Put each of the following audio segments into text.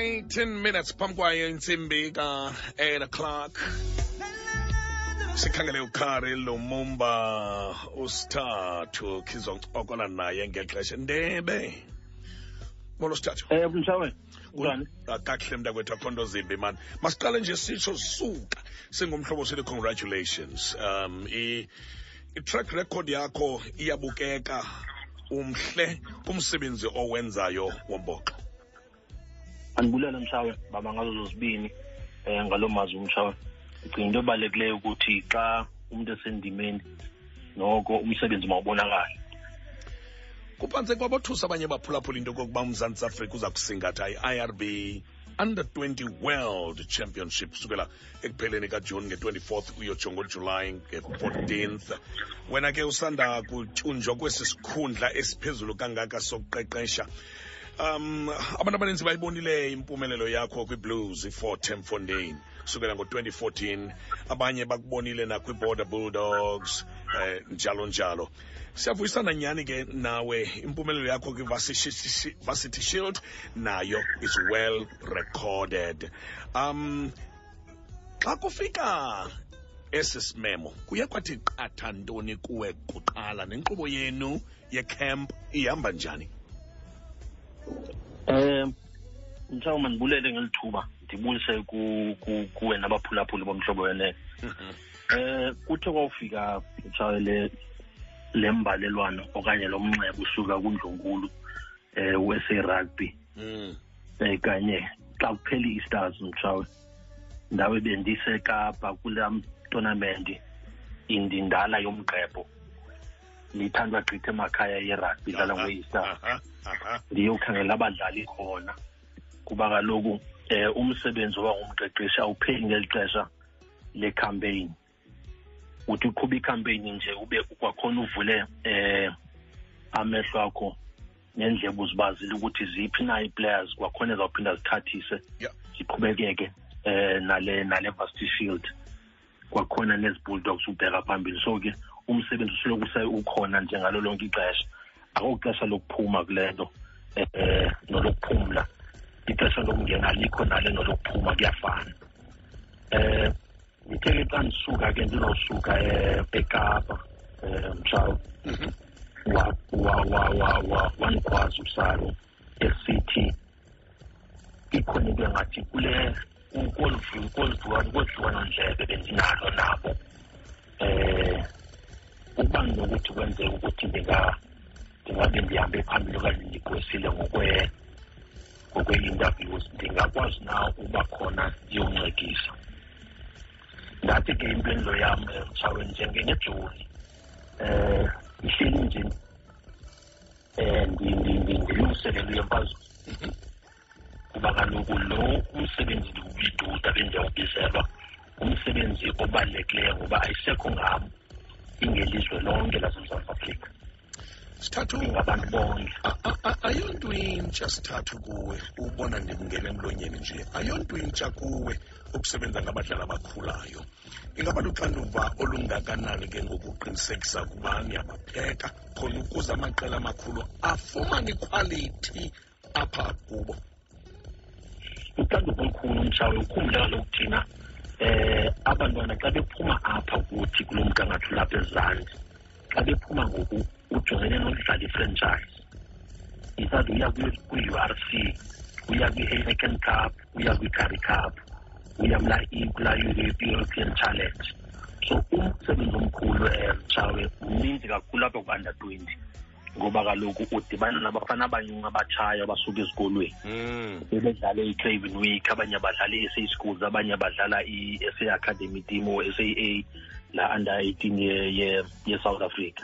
18 minutes phambi kwayo intsimbi ka-8 o'clock sikhangele ukhari lumumba usithathu khizoncokola naye ngexesha ndebe. Molo sithathu Eh njani? kakuhle mntakwethu akho nto zimbi mani masiqale nje sitsho suka. Singumhlobo sithi congratulations. Um i- i-track record yakho iyabukeka umhle kumsebenzi owenzayo wombhoxo Anibulele mshawe baba ngazo zozibini eh ngaloo mazwi umshawe. ndicinga into ebalulekileyo ukuthi xa umuntu esendimeni noko umsebenzi mawubonakala. kuphantse kwabothusa abanye baphulaphula into kokuba umzantsi afrika uza kusingatha i-irb under 20 world championship kusukela ekupheleni kajuni nge-24th uyotsho ngojulayi nge-14th wena ke usanda kutyunjwa kwesi sikhundla esiphezulu kangaka sokuqeqesha um abantu abaninzi bayibonile impumelelo yakho kwiblues i-fort mfontein kusukela ngo-2014 abanye bakubonile nakwi-border bulldogs eh, njalo njalo. Siyavuyisana nyhani ke nawe impumelelo yakho kwi-varsity shield nayo is well recorded. Um xa kufika esi simemo kuye kwathi qatha ntoni kuwe kuqala? Nenkqubo yenu yecamp ihamba njani Eh mshawe manibulele ngelithuba ndibulise ku ku- kuwe nabaphulaphuli bomhlobo wene. Eh kuthe kwawufika mshawe le lembalelwano okanye lo mnxeba usuka kuNdlunkulu eh wese rugby eh kanye xa kuphela i-stars mshawe ndawe bendisekapa kulaa tournament indindala yomgqebho lithandwa gqitha emakhaya yerugby idlala aha. ndiyokhangela abadlali khona. Kuba kaloku eh umsebenzi oba ngumqeqeshi awupheli ngeli xesha le-campaign. Uthi uqhuba i-campaign nje ube kwakhona uvule eh amehlo akho nendlebe uzibazile ukuthi ziphi na ii-players kwakhona ezawuphinda zithathise ziqhubekeke eh nale nale varsity shield kwakhona nezi bulldogs ubheka phambili. So ke umsebenzi usoloko use ukhona njengalo lonke ixesha. Akuxesha lokuphuma kule nto eh nolokuphumla. Ixesha lokungena alikho nale nolokuphuma kuyafana. Eh ngithe xa ndisuka ke ndizosuka eh ekapa mtshawe Mhm. wa wa wa wa wa wanikwazi usalo esithi ikhona into engathi kule kodliwana ndlebe bendinalo nabo. Eh ukuba nginokuthi kwenzeka ukuthi ndinga ndingabe ndihambe phambili okanye ndigqwesile ngokwe ngokwe-interviews ndingakwazi na ukuba khona yoncedisa ndathi ke impendulo yam eh, mtshawe njengengejoni eh ihleli nje eh ndi- ndi- ndi- ndilungiselele yemfazwe kuba kaloku lo umsebenzi ndiwuyiduda bendiyawubizelwa umsebenzi obalulekileyo ngoba ayisekho ngam ingelizwe lonke lasemzantsi afrika. Sithathu. Ingabantu bonke. A- a- a- ayonto intsha sithathu kuwe. Ubona ndikungena emlonyeni nje. Ayonto intsha kuwe ukusebenza ngabadlali abakhulayo. Ingaba luxanduva olungakanani ke ngokuqinisekisa ukuba niyabapheka khona ukuze amaqela amakhulu afumane ikhwalithi apha kubo? Uxanduva olukhulu mtshawe ukhumbula kaloku thina eh abantwana xa bephuma apha kuthi kulo mgangatho lapha ezantsi xa bephuma ngoku ujongene nokudlala ifranchise. Isathi uya kwi- kwi-u r c uya kwi-heineken cup uya kwi-curry cup uya kula kula european challenge. So umsebenzi omkhulu um mtshawe mninzi kakhulu apha ku-under twenty ngoba kaloku udibana nabafana abanyungu abatshayo abasuka ezikolweni. Mm. bebedlale i-craven week abanye badlala i-sa schools abanye badlala i-sa academy team or saa la under 18 ye- ye- ye-south africa.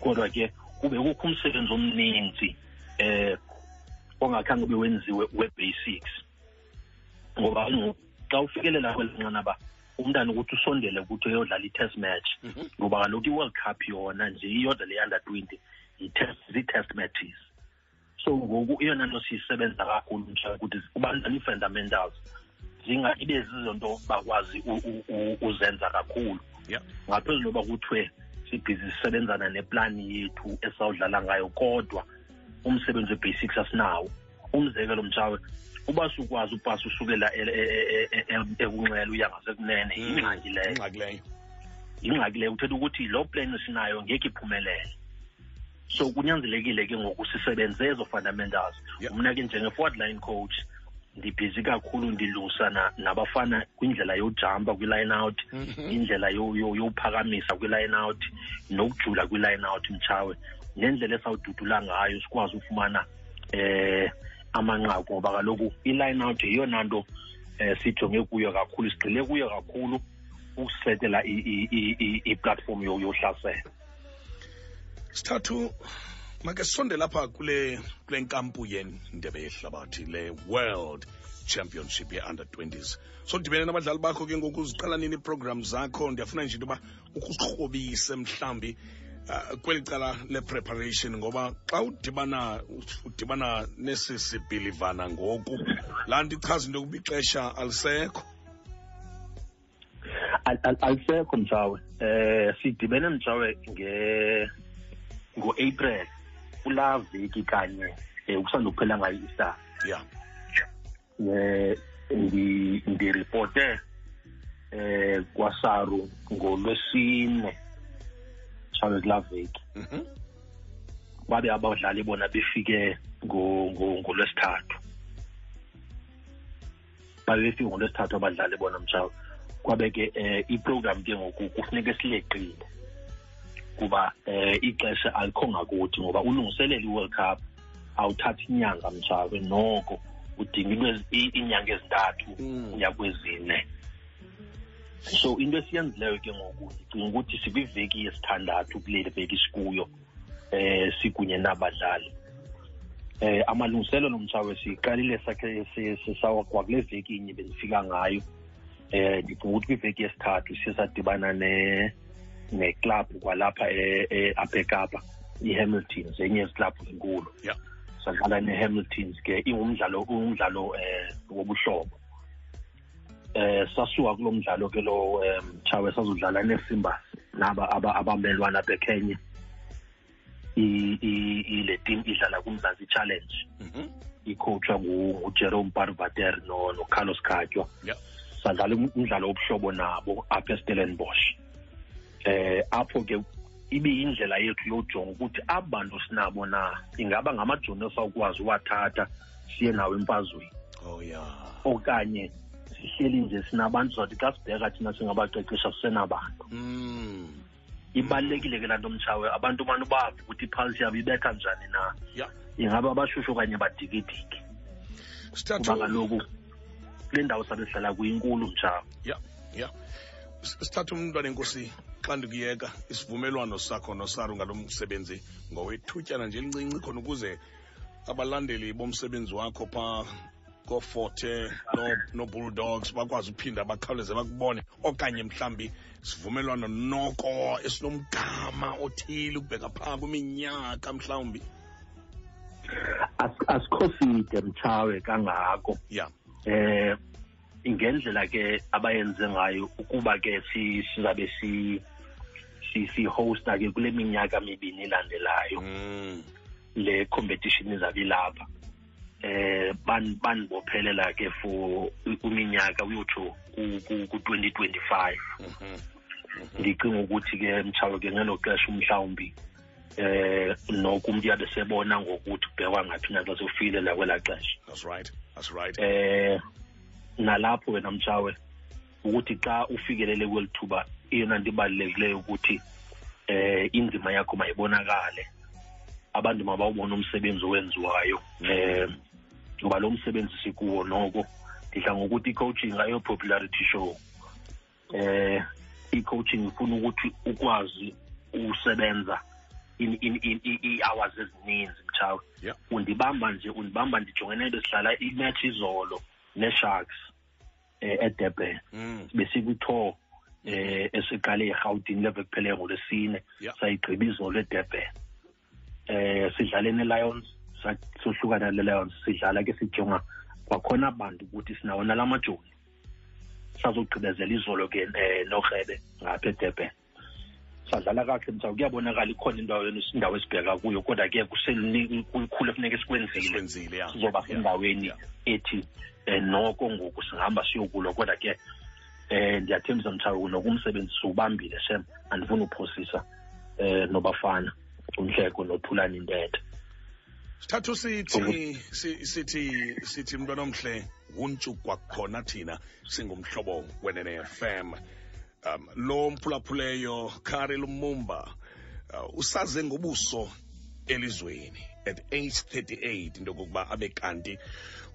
Kodwa ke kube kukho umsebenzi omninzi eh ongakhange ube wenziwe we-basics. Ngoba kaloku xa ufikelela kweli nqanaba umntana ukuthi usondele ukuthi uyodlala i-test match. Mhm. ngoba kaloku i-world cup yona nje iyodwa le under twenty. Zii-test matches. So ngoku eyona nto siyisebenza kakhulu mtsha ukuthi kubantwana ii-fundamentals zinga ibe zizonto bakwazi uzenza kakhulu. Yeah. ngaphezu loba kuthiwe sibhizi sisebenzana neplani yethu esawudlala ngayo kodwa umsebenzi we-basics asinawo. Umzekelo mtshawe uba sukwazi upasa usukela e- e- e- ekunxele uya ngasekunene yingxaki leyo. ingxaki leyo. Yingxaki leyo uthetha ukuthi loo plan sinayo ngeke iphumelele. So kunyanzelekile ke ngoku sisebenze ezo fundamentals Yeah. mna ke njenge-forward line coach ndibhizi kakhulu ndilungisana nabafana kwindlela yojampa kwi-line out Mhm. indlela yo- yo- yowuphakamisa kwi-line out nokujula kwi-line out mtshawe nendlela esawududula ngayo sikwazi ufumana eh amanqaku ngoba kaloku i-line out yeyona nto eh sijonge kuyo kakhulu sigxile kuyo kakhulu ukusetela i- i- i- i- i-platform yo- yohlaselo sithathu make sonde lapha kule kule nkampu yendebe yehlabathi le world championship ye-under 20s so dibene nabadlali bakho ke ngoku ziqala nini iiprogram zakho? Ndiyafuna nje into yoba ukusirhobise mhlawumbi uh, kweli cala le-preparation ngoba xa udibana udibana nesi sibhilivana ngoku laa nto ichaza into yokuba ixesha alisekho. Al- al- alisekho mtshawe eh sidibene mtshawe nge ngo-april kulaa veki kanye um kusandokuphela ngayo i-star ya. Eh ndi ndiripote eh kwasaru ngolwesine chawe kulaa veki. Mhm. babe abadlali bona befike ngo- ngo- ngolwesithathu. Babe befike ngolwesithathu abadlali bona mtshawe kwabe ke eh iprogram ke ngoku kufuneka sileqile. Kuba eh ixesha alikho ngakuthi ngoba ulungiselela i-world cup awuthathi inyanga mtshawe noko. Udinga iinyanga ezintathu Mm. uya kwezine. So into esiyenzileyo ke ngoku ndicinga ukuthi sikwiveki yesithandathu kule veki sikuyo eh sikunye nabadlali. Eh amalungiselelo mtshawe siqalile sakhe kwakule veki inye bendifika ngayo. Eh ndicinga ukuthi kwiveki yesithathu siye sadibana ne neclub kwalapha e- e- apha ekapa i-hamiltons enye yeziklabhu ezinkulu. Ya sadlala ne-hamiltons ke ingumdlalo umdlalo eh wobuhlobo. Eh sasuka kulo mdlalo ke lo mtshawe sazodlala neSimbas naba aba- abamelwana apha i- ile team idlala kumzansi challenge. Mhm. icoachwa ngu- ngujerome barvater no nocarlos khatywa sadlala um- umdlalo wobuhlobo nabo apha estellenbosch eh apho ke ibe yindlela yethu yojonga ukuthi abantu bantu sinabo na ingaba ngamajoni esawukwazi uwathatha siye nawo emfazweni oh yeah. okanye sihleli nje sinabantu zathi xa sibheka thina singabaqeqesha sisenabantu Mm. ibalulekile ke laa nto mtshawe abantu bantu bavi ukuthi iphalisi yabo ibetha njani na yeah. ingaba abashushu okanye badikidiki kuba kaloku kule ndawo sabe sihlala kuyinkulu mtshawe yeah. ya S- sithatha umntwana enkosi xa ndikuyeka isivumelwano sakho nosaru ngalo msebenzi ngowethutyana nje elincinci khona ukuze abalandeli bomsebenzi wakho pha kooforte no- no-bulldogs bakwazi uphinda bakhawuleze bakubone. Okanye mhlambi sivumelwano noko esinomgama othile ukubheka phaa kwiminyaka mhlawumbi. As- asikho side mtshawe kangako. Ya. Eh ngendlela ke abayenze ngayo ukuba ke si sizabe si si si hosta ke kule minyaka mibini ilandelayo mm. le competition izabe ilapha eh ban banibophelela ke for uminyaka uyotsho ku 2025 mhm. ndicinga ukuthi ke mtshawe ke ngelo xesha umhlawumbi eh noko umuntu yabe sebona ngokuthi kubhekwa ngaphi naxa sofile la kwela xesha. That's right. That's right. Eh nalapho wena mtshawe ukuthi xa ufikelele kweli thuba iyona nto ibalulekileyo ukuthi eh indima yakho mayibonakale. Abantu mabawubona umsebenzi owenziwayo eh ngoba lo msebenzi sikuwo noko. Ndidla ngokuthi i-coaching ayo popularity show. Eh i-coaching ifuna ukuthi ukwazi usebenza in in in i-hours ezininzi mtshawe undibamba nje undibamba ndijongene besihlala imatch izolo. Ne-sharks eh edurban mm. besikwi-tour eh esiqale eRhawutini leve kuphele ngolwesine Yeah. sayigqiba izolo edurban eh sidlale ne-lions sohlukana ne-lions sidlala ke sijonga kwakhona abantu ukuthi sinawo nalamajoni sazogqibezela izolo ke eh norhebe ngapha edurban sadlala kakuhle mthawu kuyabonakala ikhona indawo yenu indawo esibheka kuyo kodwa ke kulikhulu efuneka sikwenzile. Sizoba sendaweni ethi um noko ngoku singahamba siyokulwa kodwa ke um ndiyathembisa mthawu nokumsebenzi siwubambile shem andifuni uphosisa um nobafana umhleko nothulani intetha sithathu sithi si- sithi sithi mntwana omhle wuntsu kwakhona thina singumhlobo wenene FM um lo mphulaphuleyo Kari Lumumba uh, usaze ngobuso elizweni. At age 38 into yokokuba abe kanti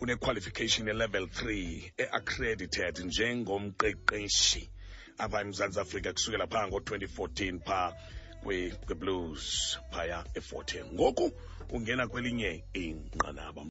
une-qualification ye-level 3 e-accredited njengomqeqeshi apha emzantsi afrika kusukela phaa ngo-2014 pha kwe- kwe-blues phaya e-14 ngoku ungena kwelinye inqanaba